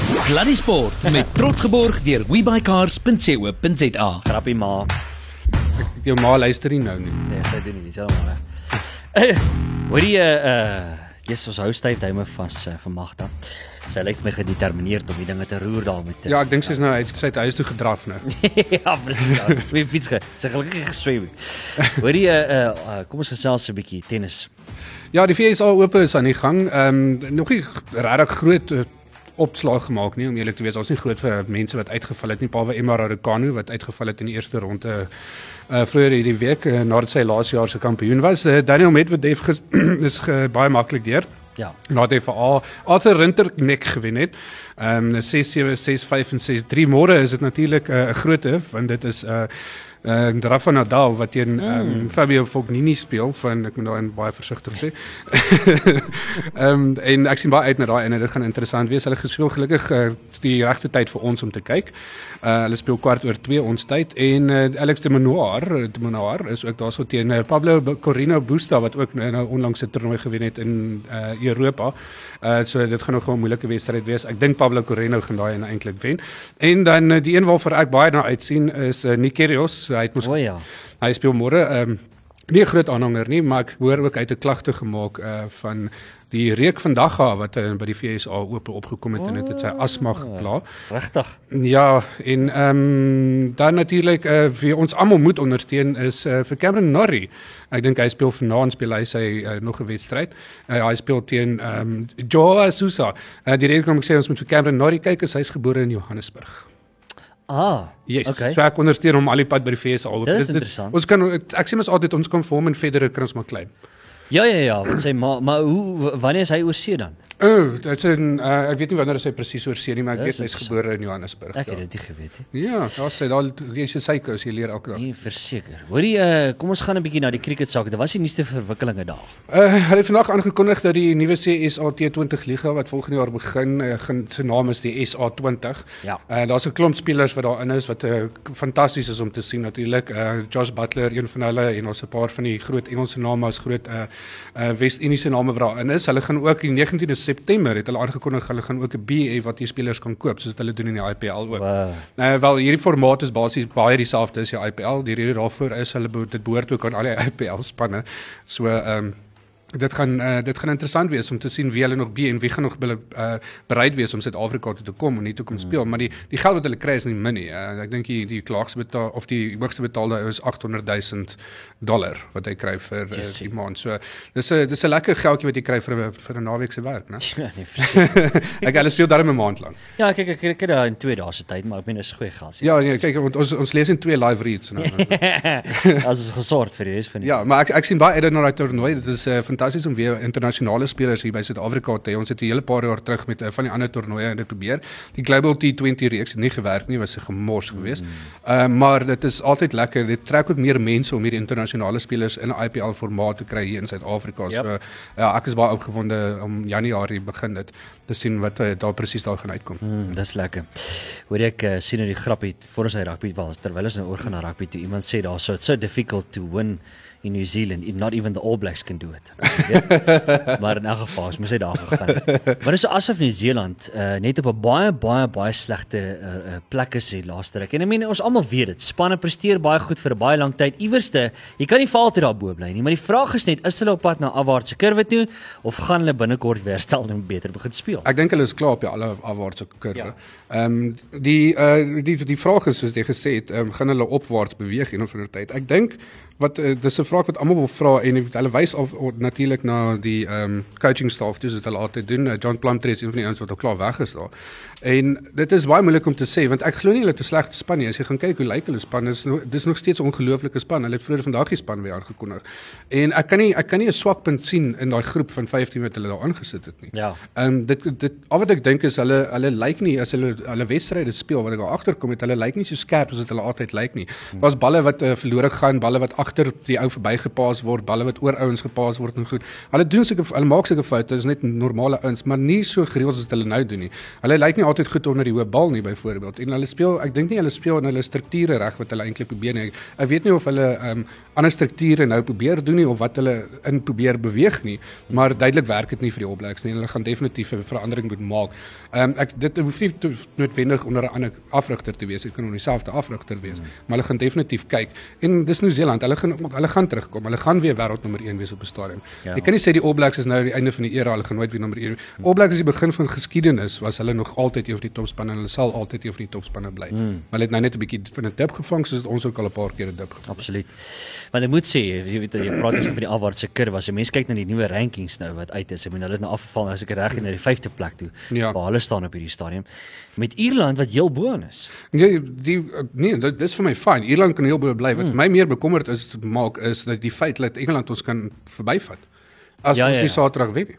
Sluddy Sport met trots geborg deur webuycars.co.za. Grappie ma. Jou ma luister nie nou nie. Nee, sy doen nie, sy maar. Hoor jy uh Jesus hou styf duime vas uh, vir Magda. Sy lyk my gedetermineerd om die dinge te roer daar met. Ja, ek dink sy's nou uit sy huis toe gedraf nou. ja, presies. Wie fiets ge. Sy gelukkig geswem. Hoor jy uh, uh kom ons gesels 'n bietjie tennis. Ja, die FSA oop is aan die gang. Ehm um, nog nie regtig groot uh, opslag gemaak nie om eerlik te wees. Ons nie groot vir mense wat uitgeval het nie, behalwe Emma Raducanu wat uitgeval het in die eerste ronde uh vroeër hierdie week uh, nadat sy laas jaar se kampioen was. Uh, Daniel Medvedev is ge, baie maklik deur. Ja. Nadat hy vir Arthur Rinterknecht gewen het. Ehm um, 6-7, 6-5 en 6-3 môre is dit natuurlik 'n uh, groot hof want dit is 'n uh, uh, Rafa Nadal wat teen um, mm. Fabio Fognini speel van ek moet nou baie versigtig sê. Ehm um, en ek sien baie uit na daai en dit gaan interessant wees. Hulle gespeel gelukkig uh, die regte tyd vir ons om te kyk. Uh, hulle speel kwart oor 2 ons tyd en uh, Alex de Minaur, de Minaur is ook daarso teen uh, Pablo Corino Busta wat ook nou onlangs 'n toernooi gewen het in uh, Europa. Uh so dit gaan nog 'n moeilike wedstryd wees. Ek dink Pablo Corino gaan daai eintlik wen. En dan uh, die een waarvoor ek baie na uitsien is uh, Nikerios. Hy het mos O ja. Hy speel môre. Ehm um, nie groot aanhanger nie, maar ek hoor ook uit 'n klagte gemaak uh van die reuk vandag gehad wat uh, by die FSA oop opgekom het oh, en dit het sy asma gepla. Regtig? Ja, en ehm um, dan natuurlik uh, vir ons almal moet ondersteun is uh, vir Cameron Norrie. Ek dink hy speel vanaand speel hy sy uh, nog 'n wedstryd. Uh, hy speel teen ehm um, Joa Sousa. Uh, die rede kom ek sê ons moet vir Cameron Norrie kyk, is gebore in Johannesburg. Ah, yes. okay. So ek ondersteun hom al die pad by die FSA. Dis interessant. Ons kan ek sê mos altyd ons kan vir hom en verder kan ons maar klein. Ja ja ja, wat sê maar maar hoe wanneer is hy oor see dan? O, oh, dit's 'n uh, ek weet nie wanneer hy presies oor see nie, maar ek weet hy's gebore in Johannesburg. Ek het ja. dit nie geweet nie. Ja, daar sê daar lees jy sy kous, jy leer elke dag. Nee, verseker. Hoorie, uh, kom ons gaan 'n bietjie na die cricket sake. Daar was die nuutste verwikkelinge daar. Uh, hulle het vandag aangekondig dat die nuwe CSA T20 liga wat volgende jaar begin, uh, gaan se naam is die SA20. Ja. Uh, daar's 'n klomp spelers wat daarin is wat uh, fantasties is om te sien natuurlik. Uh, Josh Butler, een van hulle en ons 'n paar van die groot Engelse name as groot uh, uh Wes-Indiese name wat daarin is. Hulle gaan ook die 19de September het hulle aangekondig hulle gaan ook 'n BA wat die spelers kan koop soos wat hulle doen in die IPL ook. Wow. Nou wel hierdie formaat is basies baie dieselfde as die IPL. Die rede daarvoor is hulle dit behoort ook aan al die IPL spanne. So ehm um, dit gaan uh, dit gaan interessant wees om te sien wie hulle nog be en wie gaan nog uh, bereid wees om Suid-Afrika toe te kom en hier toe kom speel. Mm. maar die die geld wat hulle kry is nie min nie uh, ek dink die die klaagste betaal of die hoogste betaalde is 800 000 dollar wat hy kry vir uh, die maand. So dis 'n dis 'n lekker geldjie wat jy kry vir vir 'n naweek se werk né? Ja nee ek hulle speel daarmee 'n maand lank. Ja kyk ek kyk daar in 2 dae se tyd maar ek meen is goeie gas ja. Nee kyk ons ons lees in twee live reads nou. As is gesort vir die res van die ja maar ek ek sien baie uit na daai toernooi. Dit is 'n uh, fantasties om weer internasionale spelers hier by Suid-Afrika te hê. Ons het 'n hele paar jaar terug met uh, van die ander toernooie dit probeer. Die Global T20 reeks het nie gewerk nie, was 'n gemors geweest. Ehm uh, maar dit is altyd lekker. Dit trek ook meer mense om hierdie internasionale spelers in 'n IPL formaat te kry hier in Suid-Afrika. Yep. So ja, ek is baie opgewonde om Januarie begin dit te sien wat uh, daar presies daar gaan uitkom. Mm, dis lekker. Hoor ek uh, sien hoe die grappie voor ons hy rugby was terwyl ons nou oorgaan na rugby toe. Iemand sê daar so it's so difficult to win in New Zealand. Not even the All Blacks can do it. Maar in elk geval, ons moes hy daar gegaan. Maar dis so asof New Zealand uh, net op 'n baie baie baie slegte uh, uh, plek is hier laaste ruk. En ek meen ons almal weet dit. Spanne presteer baie goed vir 'n baie lang tyd. Iewerste, jy kan nie val te daarbo bly nie, maar die vraag is net is hulle op pad na afwaartse kurwe toe of gaan hulle binnekort weer stel en beter begin speel? Ek dink hulle is klaar op die alle afwaartse kurwe. Ja. Ehm um, die uh die die vraag is soos jy gesê het, ehm um, gaan hulle opwaarts beweeg een of ander tyd. Ek dink wat uh, dis 'n vraag wat almal wil vra en hulle wys of, of natuurlik na die ehm um, coaching staff dis wat hulle altyd doen. Uh, John Plumtree is een van die ouens wat al klaar weg is daar. En dit is baie moeilik om te sê want ek glo nie hulle het 'n slegte span nie. As jy gaan kyk hoe lyk hulle span, is no, dis nog steeds 'n ongelooflike span. Hulle het vroeër vandag die span weer aangekondig. En ek kan nie ek kan nie 'n swak punt sien in daai groep van 15 wat hulle daar aangesit het nie. Ja. Ehm um, dit dit al wat ek dink is hulle hulle lyk nie as hulle hulle wedstryde speel wat ek daar agterkom het, hulle lyk nie so skerp as wat hulle altyd lyk nie. Daar's balle wat uh, verlore gaan, balle wat agter die ou verbygepaas word, balle wat oor ouens gepaas word en goed. Hulle doen sulke hulle maak sulke foute, dit is net normale ouens, maar nie so gereeld as wat hulle nou doen nie. Hulle lyk nie altyd goed onder die hoë bal nie byvoorbeeld. En hulle speel, ek dink nie hulle speel in hulle strukture reg wat hulle eintlik probeer nie. Ek weet nie of hulle ehm um, ander strukture nou probeer doen nie of wat hulle in probeer beweeg nie, maar duidelik werk dit nie vir die All Blacks nie. Hulle gaan definitief 'n verandering moet maak. Ehm um, ek dit hoef nie to, noodwendig onder 'n ander afrigter te wees. Dit kan onder dieselfde afrigter wees, mm. maar hulle gaan definitief kyk. En dis Nieu-Seeland. Hulle gaan hulle gaan terugkom. Hulle gaan weer wêreldnommer 1 wees op 'n stadium. Ja. Jy kan nie sê die All Blacks is nou die einde van die era. Hulle gaan nooit weer nommer 1. All Blacks is die begin van geskiedenis. Was hulle nog altyd een van die topspanne en hulle sal altyd een van die topspanne bly. Mm. Maar hulle het nou net 'n bietjie van 'n dip gevang soos ons ook al 'n paar keer 'n dip gevang. Absoluut. Want ek moet sê, jy weet jy praat van die afwaartse kurwe. As jy mens kyk na die nuwe rankings nou wat uit is, ek bedoel hulle het nou afgeval as ek reg is na die 5de plek toe. Ja. Waar hulle staan op hierdie stadium met Ierland wat heel bo is. Nee, die nee, dit dis vir my fyn. Ierland kan heel bo bly. Wat hmm. my meer bekommerd is maak is dat die feit dat Engeland ons kan verbyvat. As Ja, ons ja, nie ja. Saterdag wen nie.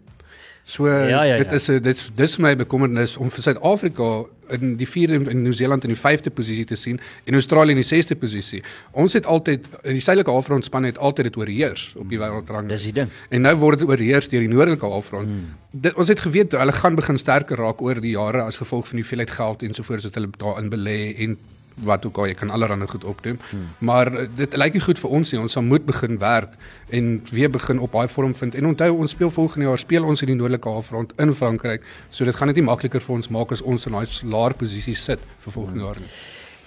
So Ja, ja, dit ja. is 'n dit is- dis vir my bekommernis om vir Suid-Afrika in die 4de en Nieu-Seeland in die 5de posisie te sien en Australië in die 6de posisie. Ons het altyd in die suidelike halfrond span het altyd dit oorheers op die wêreldrang. Dis die ding. En nou word dit oorheers deur die noordelike halfrond. Hmm. Dit ons het geweet hulle gaan begin sterker raak oor die jare as gevolg van die hoeveelheid geld ensovoorts wat hulle daarin belê en wat ook al jy kan allerlei goed opdoen. Hmm. Maar eh, dit lyk nie goed vir ons nie. Ons sal moet begin werk en weer begin op daai vorm vind. En onthou ons speel volgende jaar speel ons in die noordelike halfrond in Frankryk. So dit gaan dit nie makliker vir ons maak as ons in daai laer posisie sit vir volgende jaar nie.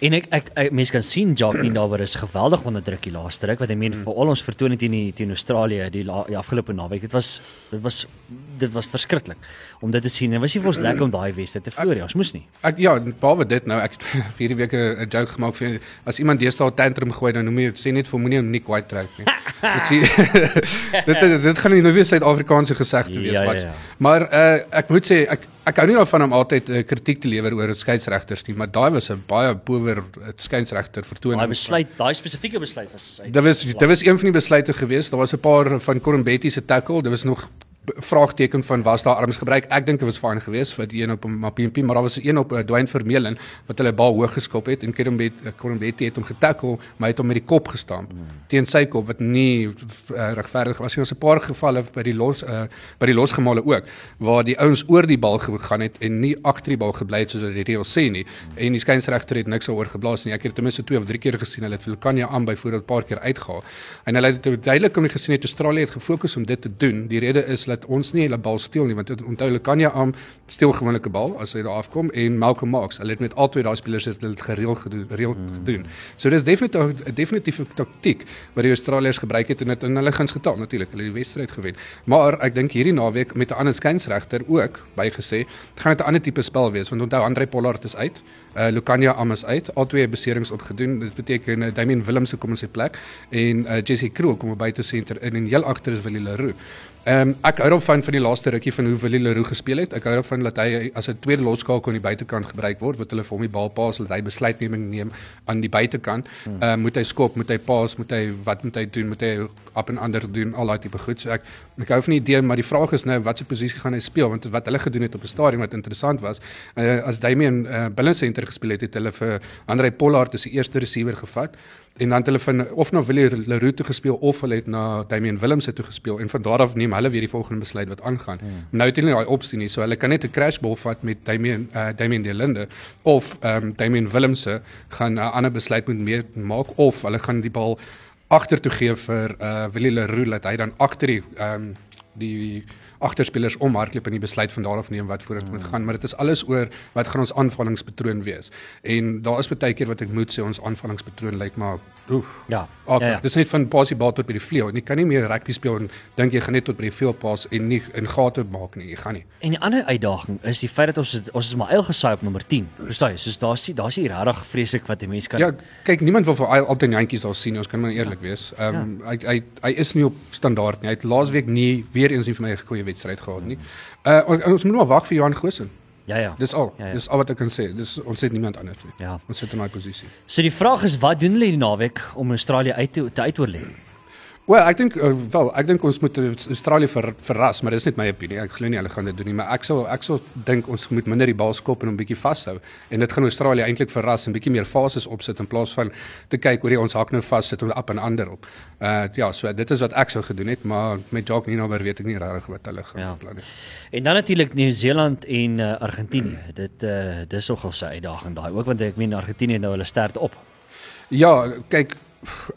En ek ek, ek mense kan sien Jacques daar is geweldig onder druk die laaste ruk wat ek meen vir al ons vertoning teen die teen Australië die, la, die afgelope naweek. Dit was dit was dit was verskriklik om dit te sien. En was nie vir ons lekker om daai wedstryd te verloor nie. Ons moes nie. Ek ja, behalwe dit nou, ek het vir hierdie week 'n joke gemaak vir as iemand deesdae tantrum gooi, dan noem jy sê net vir moenie hom nie white trek nie. Dis dit is- dit gaan nie nou weer Suid-Afrikaanse gesegde wees Ja, ja, ja. Maar uh ek moet sê ek ek hou nie daarvan om altyd uh, kritiek te lewer oor skeieregters nie, maar daai was 'n baie power skeieregter vertoning. Daai besluit, daai spesifieke besluit was Dit was dit was een van die besluite geweest. Daar was 'n paar van Korombetti se tackle. Dit was nog vraagteken van was daar arms gebruik. Ek dink dit was fyn geweest vir die een op Mapimpi, maar daar was 'n een op uh, Dwayne Vermeulen wat hulle bal hoog geskop het en Korombetti uh, Korombetti het hom getackle, maar hy het hom met die kop gestamp hmm. teen sy kop wat nie uh, regverdig was. Daar was 'n paar gevalle by die los uh, by die losgemale ook waar die ouens oor die bal gegaan het en nie agter die bal gebly het soos wat die reël sê nie. Hmm. En die skynsregter het niks daaroor geblaas nie. Ek het ten minste 2 of 3 keer gesien. Hulle het vir Lukanya aan byvoorbeeld 'n paar keer uitgehaal. En hulle het duidelik om gesien het Australië het gefokus om dit te doen. Die rede is dat ons nie hulle bal steel nie want onthou Lukanya aan steel gewoonlik 'n bal as hy daar afkom en Malcolm Marx. Hulle het met al twee daai spelers het hulle dit gereeld gedoen, gereeld Hmm. gedoen. So dis definitief 'n definitiewe taktiek wat die Australiërs gebruik het en dit in hulle guns getal natuurlik. Hulle het die wedstryd gewen. Maar ek dink hierdie naweek met 'n ander skynsregter ook bygesê, gaan dit 'n ander tipe spel wees want onthou Andre Pollard is uit. Uh Lukanya Am is uit. Al twee beserings opgedoen. Dit beteken uh, Damien Willemse kom in sy plek en uh Jesse Kroon kom by te senter in en heel agter is Willie Leroux. Ehm um, ek hou daarvan van die laaste rukkie van hoe Willie Leroux gespeel het. Ek hou daarvan dat hy as 'n tweede losskakel aan die buitekant gebruik word, wat hulle vir hom die bal pas, dat hy besluitneming neem aan die buitekant. Ehm uh, moet hy skop, moet hy pas, moet hy wat moet hy doen, moet hy op en ander doen, al daai tipe goed. So ek ek hou van die idee, maar die vraag is nou watse posisie gaan hy speel want wat hulle gedoen het op die stadion wat interessant was, uh, as Damian uh, Billen center gespeel het, het hulle vir Andre Pollard as die eerste receiver gevat en dan het hulle van of na Willie Leroux toe gespeel of hulle het na Damian Willemse toe gespeel en van daar af neem hulle weer die volgende besluit wat aangaan. Hmm. Nou het hulle daai opsie nie, so hulle kan net 'n crashball vat met Damian uh, Damian De Linde of ehm um, Damian Willemse gaan 'n uh, ander besluit moet mee maak of hulle gaan die bal agtertoe gee vir uh, Willie Leroux dat hy dan agter die ehm um, die agterspelers om hardloop en die besluit van daarof neem wat vooruit moet gaan, maar dit is alles oor wat gaan ons aanvallingspatroon wees. En daar is baie keer wat ek moet sê ons aanvallingspatroon lyk maar oef. Ja. Okay. Ja, ja. Dis net van pasie bal tot by die vleuel. Jy kan nie meer rugby speel en dink jy gaan net tot by die vleuel pas en nie in gate maak nie. Jy gaan nie. En die ander uitdaging is die feit dat ons ons is maar eil gesaai op nommer 10. Verstaan jy? Soos daar's daar's nie regtig vreeslik wat 'n mens kan Ja, kyk, niemand wil vir al- altyd jantjies daar sien. Ons kan maar eerlik wees. Ehm um, hy hy hy is nie op standaard nie. Hy het laasweek nie weer eens nie vir my 'n goeie wedstryd gehad nie. Uh ons, ons moet maar wag vir Johan Goosen. Ja ja. Dis al. Ja, ja. Dis al wat ek kan sê. Dis ons het niemand anders nie. Ja. Ons sit in daai posisie. So die vraag is wat doen hulle die naweek om Australië uit te, te uitoorlê? Wel, ek dink uh, wel, ek dink ons moet Australië ver, verras, maar dis net my opinie. Ek glo nie hulle gaan dit doen nie, maar ek sal ek sal dink ons moet minder die bal skop en hom bietjie vashou. En dit gaan Australië eintlik verras en bietjie meer fases opsit in plaas van te kyk hoe die ons hak nou vas sit om op en ander op. Uh ja, so dit is wat ek sou gedoen het, maar met Jacques Ninaber weet ek nie regtig wat hulle gaan Ja. plan nie. En dan natuurlik Nieu-Seeland en uh, Argentinië. Dit uh dis nogal 'n uitdaging daai ook want ek meen Argentinië het nou hulle stert op. Ja, kyk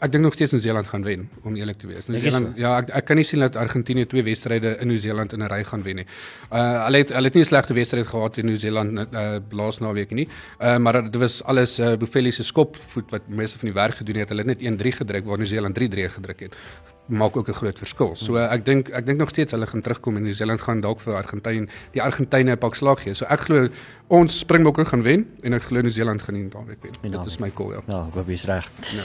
Ek dink nog steeds Nieu-Seeland gaan wen om eerlik te wees. Nieu-Seeland so? ja, ek ek kan nie sien dat Argentinië twee wedstryde in Nieu-Seeland in 'n ry gaan wen nie. Uh hulle het hulle het nie 'n slegte wedstryd gehad teen Nieu-Seeland uh laas naweek nie. Uh maar dit was alles uh Buffelli se skopvoet wat meeste van die werk gedoen het. Hulle het net 1-3 gedruk waar Nieu-Seeland 3-3 gedruk het maak ook 'n groot verskil. So uh, ek dink ek dink nog steeds hulle gaan terugkom en Nieu-Seeland gaan dalk vir Argentyn die Argentyne 'n pak slag gee. So ek glo ons Springbokke gaan wen en ek glo Nieu-Seeland gaan nie naweek wen. Die Dit is my call ja. Nou, ek hoop jy's reg. Ja.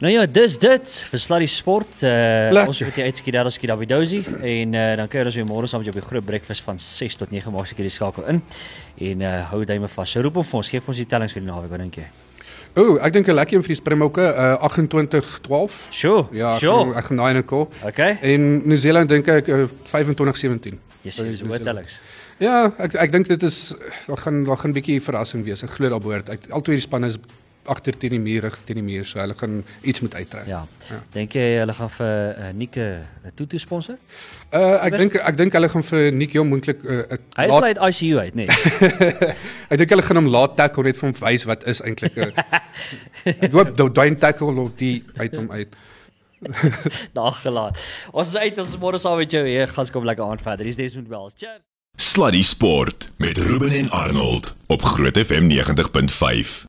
Nou ja, dis dit vir Sluddy Sport. Uh Lekker. ons moet jy uitskiet daar as Kidawidozi en uh dan kuier ons weer môre saam met jou op die groot breakfast van 6 tot 9 maak seker die skakel in. En uh hou duime vas. So roep hom vir ons, gee vir ons die tellings vir die naweek, wat dink jy? Ooh, ek dink 'n lekker een vir die Springbokke, uh 28-12. Sure. Ja, ek sure. gaan- ek gaan daai in 'n call. Okay. En Nieu-Seeland dink ek uh, 25-17. Jy sê dis hoë tellings. Ja, ek ek dink dit is daar gaan daar gaan 'n bietjie verrassing wees. Ek glo daar behoort. Ek albei die spanne is agter teen die muur, rig teen die muur, so hulle gaan iets moet uittrek. Ja. Ja. Dink jy hulle gaan vir uh, Nike 'n Tutu sponsor? Uh ek dink ek dink hulle gaan vir Nick Jong moontlik uh, 'n Hy is laat- uit ICU uit, nee. Ek dink hulle gaan hom laat tackle net vir hom wys wat is eintlik 'n Ek hoop daai daai tackle op die uit hom uit. Daar gelaat. Ons is uit, ons is môre saam met jou hier. Gaan kom lekker aan verder. Dis Desmond Wells. Cheers. Sluddy Sport met Ruben en Arnold op Groot FM 90.5.